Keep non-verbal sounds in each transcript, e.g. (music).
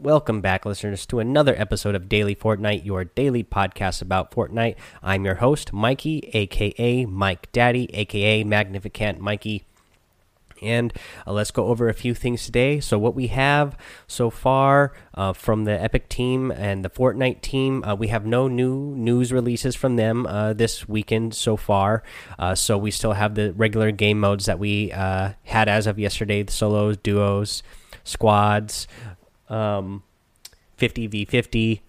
Welcome back, listeners, to another episode of Daily Fortnite, your daily podcast about Fortnite. I'm your host, Mikey, aka Mike Daddy, aka Magnificent Mikey. And uh, let's go over a few things today. So, what we have so far uh, from the Epic team and the Fortnite team, uh, we have no new news releases from them uh, this weekend so far. Uh, so, we still have the regular game modes that we uh, had as of yesterday the solos, duos, squads um, 50v50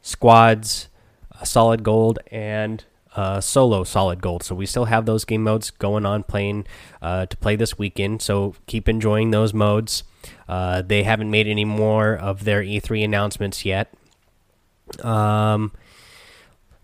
squads, uh, solid gold, and uh, solo solid gold. So we still have those game modes going on playing uh, to play this weekend. So keep enjoying those modes. Uh, they haven't made any more of their E3 announcements yet. Um,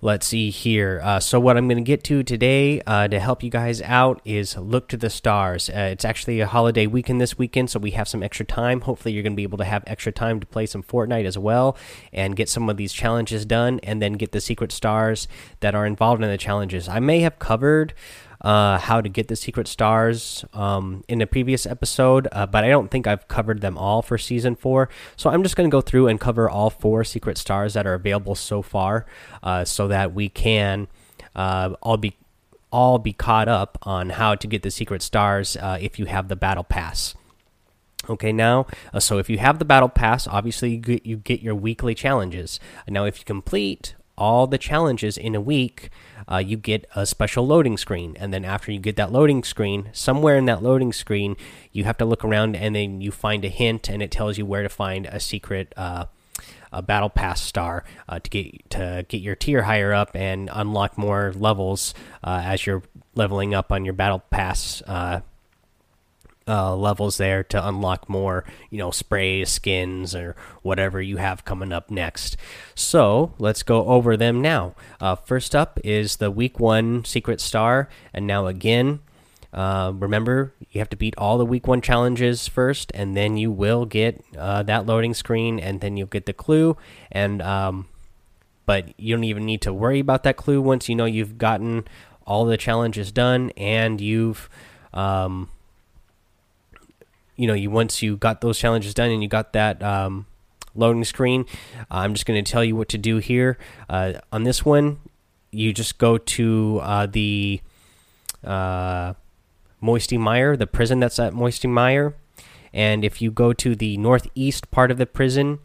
let's see here. Uh, so, what I'm going to get to today uh, to help you guys out is look to the stars. Uh, it's actually a holiday weekend this weekend, so we have some extra time. Hopefully, you're going to be able to have extra time to play some Fortnite as well and get some of these challenges done, and then get the secret stars that are involved in the challenges. I may have covered uh, how to get the secret stars um, in a previous episode, uh, but I don't think I've covered them all for season four. So I'm just going to go through and cover all four secret stars that are available so far, uh, so that we can uh, all be all be caught up on how to get the secret stars uh, if you have the battle pass. Okay, now, uh, so if you have the battle pass, obviously you get, you get your weekly challenges. Now, if you complete all the challenges in a week, uh, you get a special loading screen. And then after you get that loading screen, somewhere in that loading screen, you have to look around and then you find a hint and it tells you where to find a secret uh, a battle pass star uh, to get to get your tier higher up and unlock more levels uh, as you're leveling up on your battle pass uh, levels there to unlock more, you know, sprays, skins, or whatever you have coming up next. So let's go over them now. Uh, first up is the week one secret star, and now again. Uh, remember, you have to beat all the week one challenges first, and then you will get uh, that loading screen, and then you'll get the clue. And um, but you don't even need to worry about that clue once you know you've gotten all the challenges done and you've um, you know you once you got those challenges done and you got that um, loading screen i'm just going to tell you what to do here. Uh, on this one you just go to uh, the uh, moisty mire the prison that's at moisty mire. And if you go to the northeast part of the prison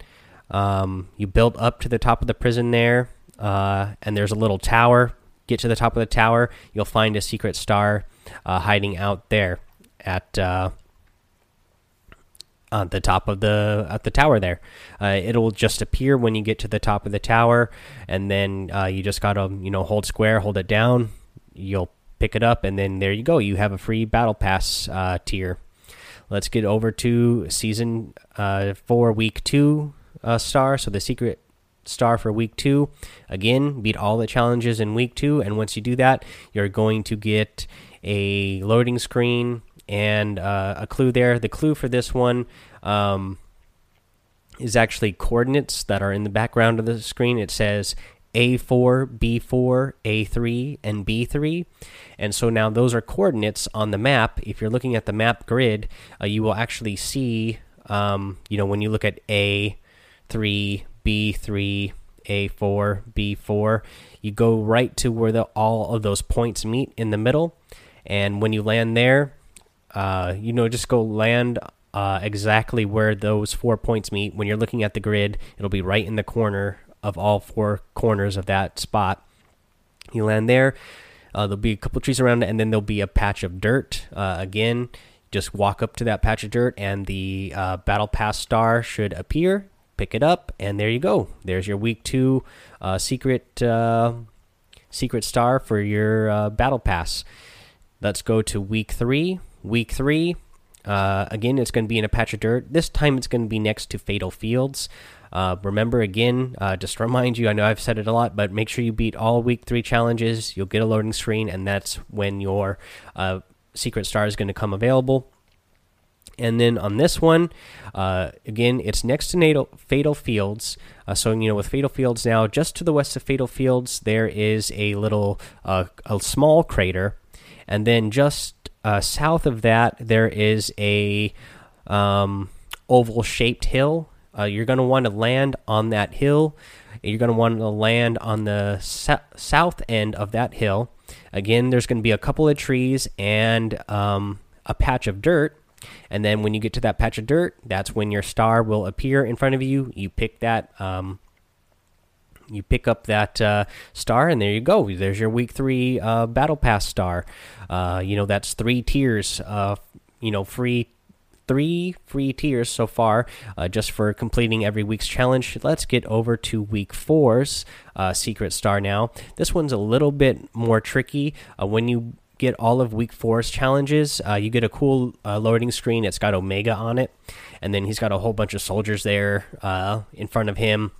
um, you build up to the top of the prison there uh, and there's a little tower. Get to the top of the tower you'll find a secret star uh, hiding out there at uh, on the top of the at the tower there. Uh, it'll just appear when you get to the top of the tower, and then uh, you just gotta you know hold square, hold it down. You'll pick it up, and then there you go. You have a free battle pass uh, tier. Let's get over to season uh, four, week two uh, star. So the secret star for week two. Again, beat all the challenges in week two, and once you do that, you're going to get a loading screen and uh, a clue there. The clue for this one um, is actually coordinates that are in the background of the screen. It says A4, B4, A3, and B3. And so now those are coordinates on the map. If you're looking at the map grid, uh, you will actually see, um, you know, when you look at A3, B3, A4, B4, you go right to where the, all of those points meet in the middle. And when you land there, uh, you know, just go land uh, exactly where those four points meet. When you're looking at the grid, it'll be right in the corner of all four corners of that spot. You land there. Uh, there'll be a couple trees around it, and then there'll be a patch of dirt. Uh, again, just walk up to that patch of dirt, and the uh, battle pass star should appear. Pick it up, and there you go. There's your week two secret secret star for your battle pass. Let's go to week three. Week three, uh, again, it's going to be in a patch of dirt. This time, it's going to be next to Fatal Fields. Uh, remember, again, uh, just remind you, I know I've said it a lot, but make sure you beat all week three challenges. You'll get a loading screen, and that's when your uh, secret star is going to come available. And then on this one, uh, again, it's next to NATO, Fatal Fields. Uh, so you know, with Fatal Fields now, just to the west of Fatal Fields, there is a little, a small crater, and then just uh, south of that, there is a um, oval shaped hill uh, you're going to want to land on that hill. You're going to want to land on the south end of that hill. Again, there's going to be a couple of trees and um, a patch of dirt. And then when you get to that patch of dirt, that's when your star will appear in front of you. You pick that um, you pick up that uh, star, and there you go. There's your week three uh, battle pass star. Uh, you know that's three tiers. Uh, you know, free three free tiers so far uh, just for completing every week's challenge. Let's get over to week four's uh, secret star now. This one's a little bit more tricky. when you get all of week four's challenges, you get a cool loading screen. It's got Omega on it, and then he's got a whole bunch of soldiers there in front of him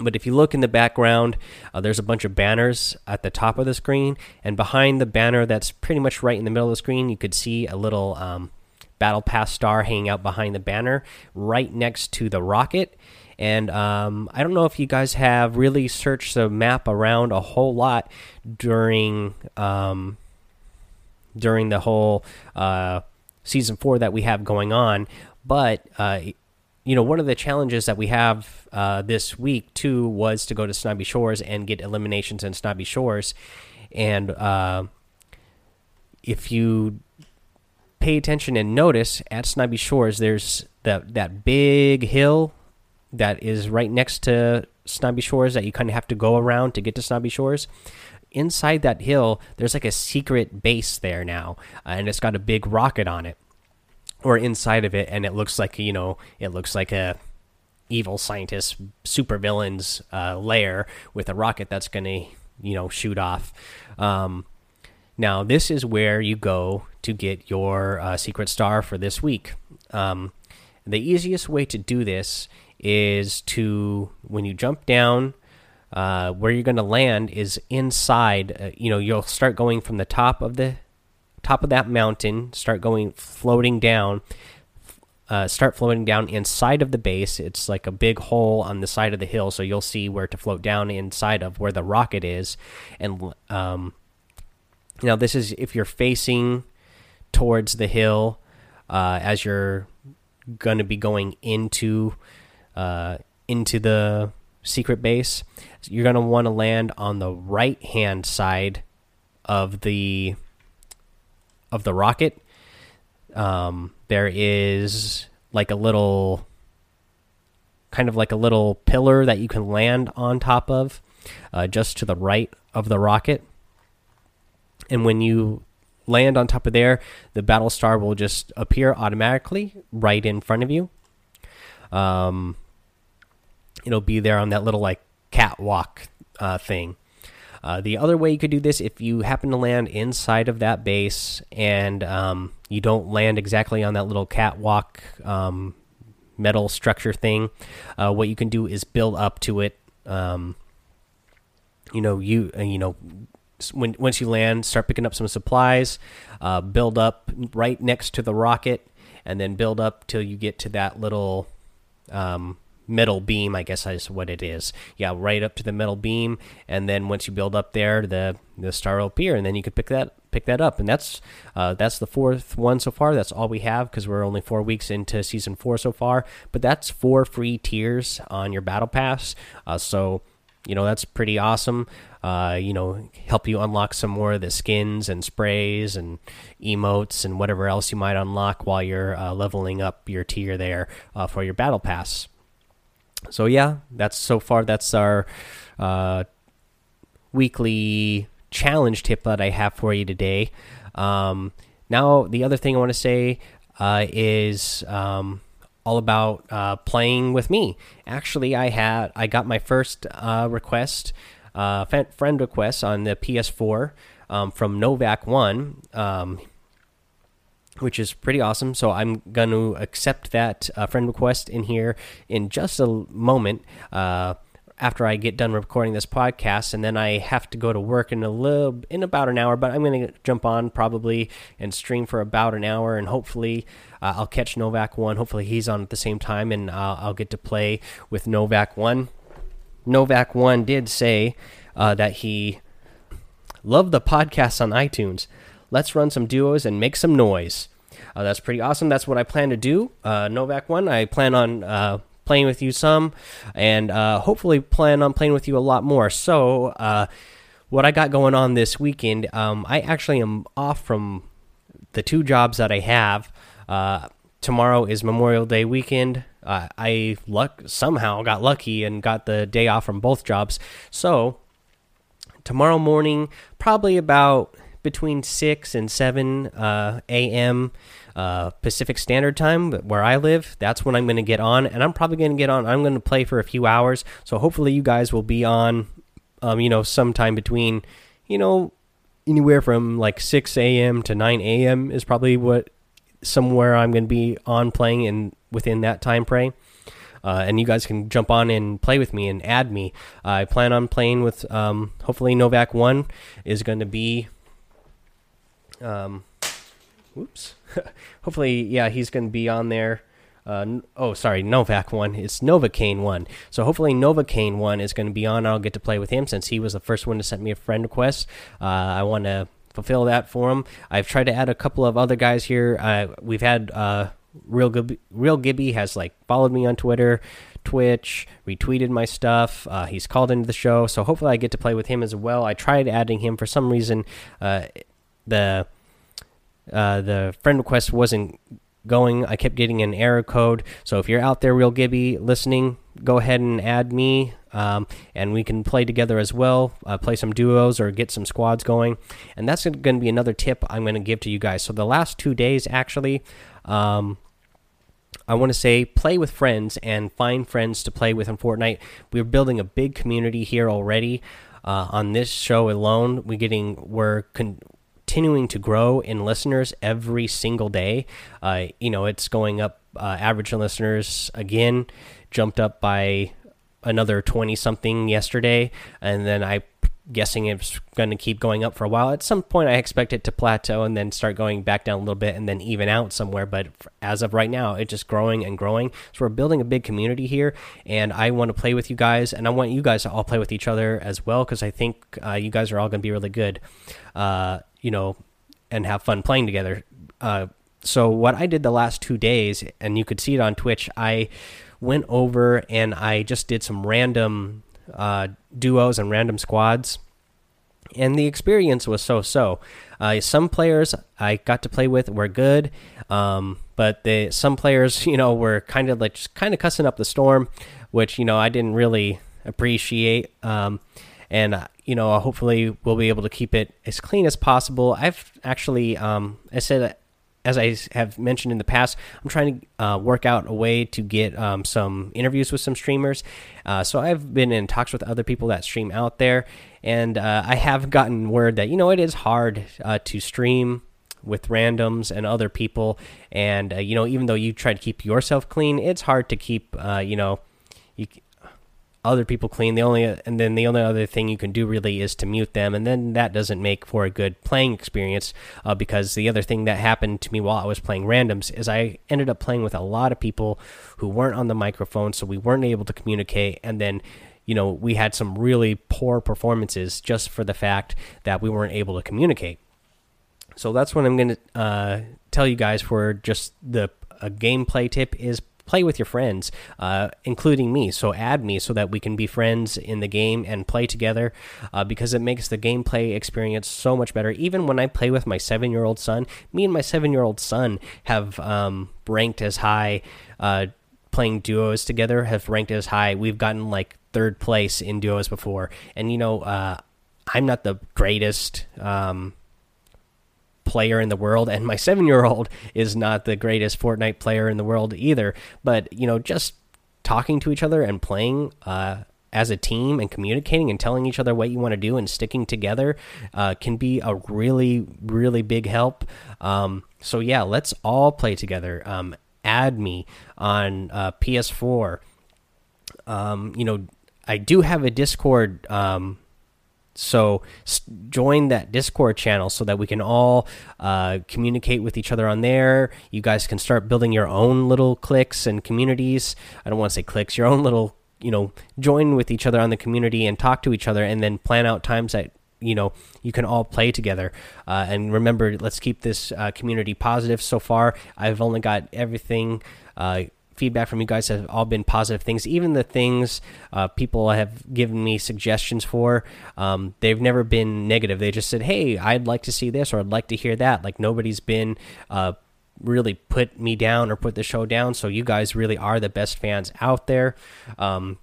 but if you look in the background, uh, there's a bunch of banners at the top of the screen, and behind the banner that's pretty much right in the middle of the screen, you could see a little um, Battle Pass star hanging out behind the banner, right next to the rocket. And um, I don't know if you guys have really searched the map around a whole lot during um, during the whole uh, season four that we have going on, but uh, you know, one of the challenges that we have uh, this week too was to go to Snobby Shores and get eliminations in Snobby Shores, and uh, if you pay attention and notice at Snobby Shores, there's that that big hill that is right next to Snobby Shores that you kind of have to go around to get to Snobby Shores. Inside that hill, there's like a secret base there now, and it's got a big rocket on it or inside of it, and it looks like you know it looks like a evil scientist supervillain's uh, lair with a rocket that's going to you know shoot off. Um, now this is where you go to get your uh, secret star for this week. Um, the easiest way to do this is to when you jump down. Uh, where you're going to land is inside. Uh, you know, you'll start going from the top of the top of that mountain, start going floating down. Uh, start floating down inside of the base. It's like a big hole on the side of the hill, so you'll see where to float down inside of where the rocket is. And um, now this is if you're facing towards the hill uh, as you're going to be going into uh, into the secret base. You're going to want to land on the right hand side of the of the rocket, um, there is like a little, kind of like a little pillar that you can land on top of, uh, just to the right of the rocket. And when you land on top of there, the battle star will just appear automatically right in front of you. Um, it'll be there on that little like catwalk uh, thing. Uh, the other way you could do this, if you happen to land inside of that base and um, you don't land exactly on that little catwalk um, metal structure thing, uh, what you can do is build up to it. Um, you know, you uh, you know, when once you land, start picking up some supplies, uh, build up right next to the rocket, and then build up till you get to that little um, metal beam, I guess is what it is. Yeah, right up to the metal beam, and then once you build up there, the the star will appear, and then you can pick that pick that up, and that's uh, that's the fourth one so far. That's all we have because we're only four weeks into season four so far. But that's four free tiers on your battle pass. Uh, so you know that's pretty awesome. Uh, you know, help you unlock some more of the skins and sprays and emotes and whatever else you might unlock while you're uh, leveling up your tier there uh, for your battle pass so yeah, that's so far. That's our uh, weekly challenge tip that I have for you today. Um, now, the other thing I want to say uh, is um, all about uh, playing with me. Actually, I had I got my first uh, request, uh, friend request on the PS4 um, from Novak One. Which is pretty awesome. So I'm going to accept that uh, friend request in here in just a moment uh, after I get done recording this podcast, and then I have to go to work in a little in about an hour. But I'm going to jump on probably and stream for about an hour, and hopefully uh, I'll catch Novak one. Hopefully he's on at the same time, and I'll get to play with Novak one. Novak one did say uh, that he loved the podcast on iTunes. Let's run some duos and make some noise. Uh, that's pretty awesome. That's what I plan to do. Uh, Novak one. I plan on uh, playing with you some, and uh, hopefully plan on playing with you a lot more. So, uh, what I got going on this weekend, um, I actually am off from the two jobs that I have. Uh, tomorrow is Memorial Day weekend. I luck somehow got lucky and got the day off from both jobs. So tomorrow morning, probably about between six and seven uh, a.m. Uh, Pacific Standard Time, where I live. That's when I'm going to get on, and I'm probably going to get on. I'm going to play for a few hours, so hopefully you guys will be on. Um, you know, sometime between, you know, anywhere from like 6 a.m. to 9 a.m. is probably what somewhere I'm going to be on playing in within that time frame. Uh, and you guys can jump on and play with me and add me. I plan on playing with um, hopefully Novak one is going to be. Um, whoops. (laughs) hopefully, yeah, he's going to be on there. Uh, oh, sorry, Novak one. It's Novocaine one. So hopefully Novocaine one is going to be on. I'll get to play with him since he was the first one to send me a friend request. Uh, I want to fulfill that for him. I've tried to add a couple of other guys here. Uh, we've had uh, real Gibby, real Gibby has like followed me on Twitter, Twitch, retweeted my stuff. Uh, he's called into the show, so hopefully I get to play with him as well. I tried adding him for some reason. The uh, the friend request wasn't going. I kept getting an error code. So if you're out there, real Gibby, listening, go ahead and add me, um, and we can play together as well. Uh, play some duos or get some squads going. And that's going to be another tip I'm going to give to you guys. So the last two days, actually, um, I want to say play with friends and find friends to play with in Fortnite. We're building a big community here already. Uh, on this show alone, we're getting we're continuing to grow in listeners every single day. Uh, you know, it's going up. Uh, average listeners again jumped up by another 20 something yesterday and then i guessing it's going to keep going up for a while at some point i expect it to plateau and then start going back down a little bit and then even out somewhere but as of right now it's just growing and growing so we're building a big community here and i want to play with you guys and i want you guys to all play with each other as well because i think uh, you guys are all going to be really good uh, you know and have fun playing together uh, so what i did the last two days and you could see it on twitch i went over and I just did some random uh, duos and random squads. And the experience was so so. Uh, some players I got to play with were good, um, but they, some players, (laughs) you know, were kind of like just kind of cussing up the storm, which you know I didn't really appreciate. Um, and you know, hopefully we'll be able to keep it as clean as possible. I've actually, um, I said as I have mentioned in the past, I'm trying to uh, work out a way to get um, some interviews with some streamers. Uh, so I've been in talks with other people that stream out there, and uh, I have gotten word that you know it is hard uh, to stream with randoms and other people, and uh, you know even though you try to keep yourself clean, it's hard to keep uh, you know other people clean. The only and then the only other thing you can do really is to mute them, and then that doesn't make for a good playing experience. Uh, because the other thing that happened to me while I was playing randoms is I ended up playing with a lot of people who weren't on the microphone, so we weren't able to communicate, and then. You know, we had some really poor performances just for the fact that we weren't able to communicate. So that's what I'm going to uh, tell you guys for just the a gameplay tip is play with your friends, uh, including me. So add me so that we can be friends in the game and play together uh, because it makes the gameplay experience so much better. Even when I play with my seven year old son, me and my seven year old son have um, ranked as high. Uh, playing duos together have ranked as high. We've gotten like third place in duos before, and you know, uh, I'm not the greatest um, player in the world, and my seven year old (laughs) is not the greatest Fortnite player in the world either. But you know, just talking to each other and playing uh, as a team and communicating and telling each other what you want to do and sticking together uh, can be a really, really big help. Um, so yeah, let's all play together. Um, add me on uh, PS4. Um, you know, I do have a Discord um, so join that Discord channel so that we can all uh, communicate with each other on there. You guys can start building your own little cliques and communities. I don't want to say cliques, your own little, you know, join with each other on the community and talk to each other and then plan out times that you know you can all play together uh, and remember let's keep this uh, community positive so far i've only got everything uh, feedback from you guys have all been positive things. Even the things uh, people have given me suggestions for, um, they've never been negative. They just said, "Hey, I'd like to see this," or "I'd like to hear that." Like nobody's been uh, really put me down or put the show down. So you guys really are the best fans out there. Um,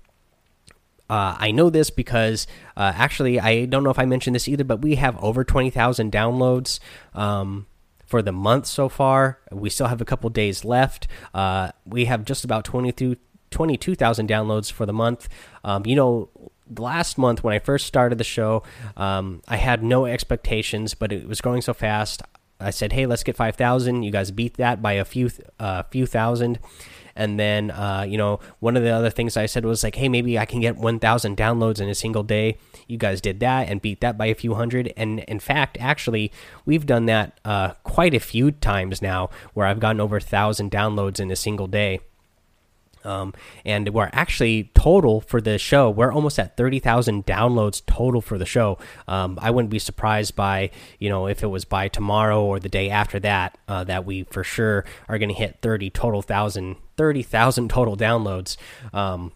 uh, I know this because uh, actually I don't know if I mentioned this either, but we have over twenty thousand downloads. Um, for the month so far. We still have a couple days left. Uh, we have just about 22,000 downloads for the month. Um, you know, last month when I first started the show, um, I had no expectations, but it was growing so fast. I said, "Hey, let's get 5,000." You guys beat that by a few uh, few thousand. And then, uh, you know, one of the other things I said was like, hey, maybe I can get 1,000 downloads in a single day. You guys did that and beat that by a few hundred. And in fact, actually, we've done that uh, quite a few times now where I've gotten over 1,000 downloads in a single day. Um, and we're actually total for the show. We're almost at thirty thousand downloads total for the show. Um, I wouldn't be surprised by you know if it was by tomorrow or the day after that uh, that we for sure are going to hit thirty total thousand thirty thousand total downloads. Um,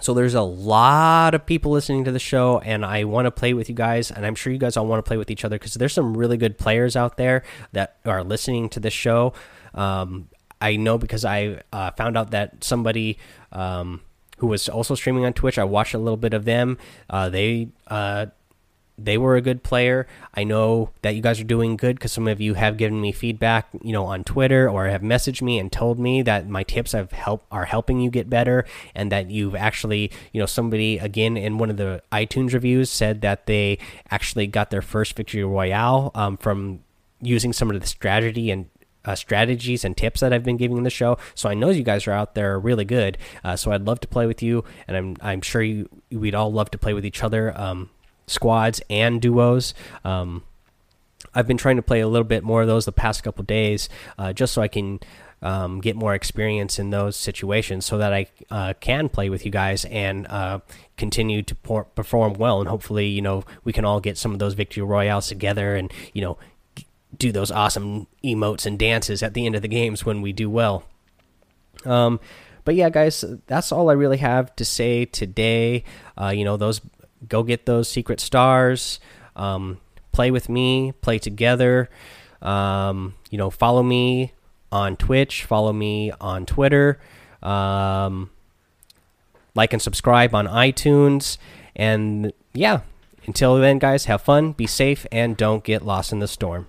so there's a lot of people listening to the show, and I want to play with you guys, and I'm sure you guys all want to play with each other because there's some really good players out there that are listening to the show. Um, I know because I uh, found out that somebody um, who was also streaming on Twitch. I watched a little bit of them. Uh, they uh, they were a good player. I know that you guys are doing good because some of you have given me feedback, you know, on Twitter or have messaged me and told me that my tips have help are helping you get better, and that you've actually, you know, somebody again in one of the iTunes reviews said that they actually got their first victory royale um, from using some of the strategy and uh, strategies and tips that I've been giving in the show. So I know you guys are out there really good. Uh, so I'd love to play with you, and I'm I'm sure you we'd all love to play with each other, um, squads and duos. Um, I've been trying to play a little bit more of those the past couple days, uh, just so I can. Um, get more experience in those situations so that I uh, can play with you guys and uh, continue to perform well. And hopefully, you know, we can all get some of those victory royales together and, you know, do those awesome emotes and dances at the end of the games when we do well. Um, but yeah, guys, that's all I really have to say today. Uh, you know, those go get those secret stars. Um, play with me, play together. Um, you know, follow me on Twitch, follow me on Twitter. Um, like and subscribe on iTunes. And yeah, until then, guys, have fun, be safe, and don't get lost in the storm.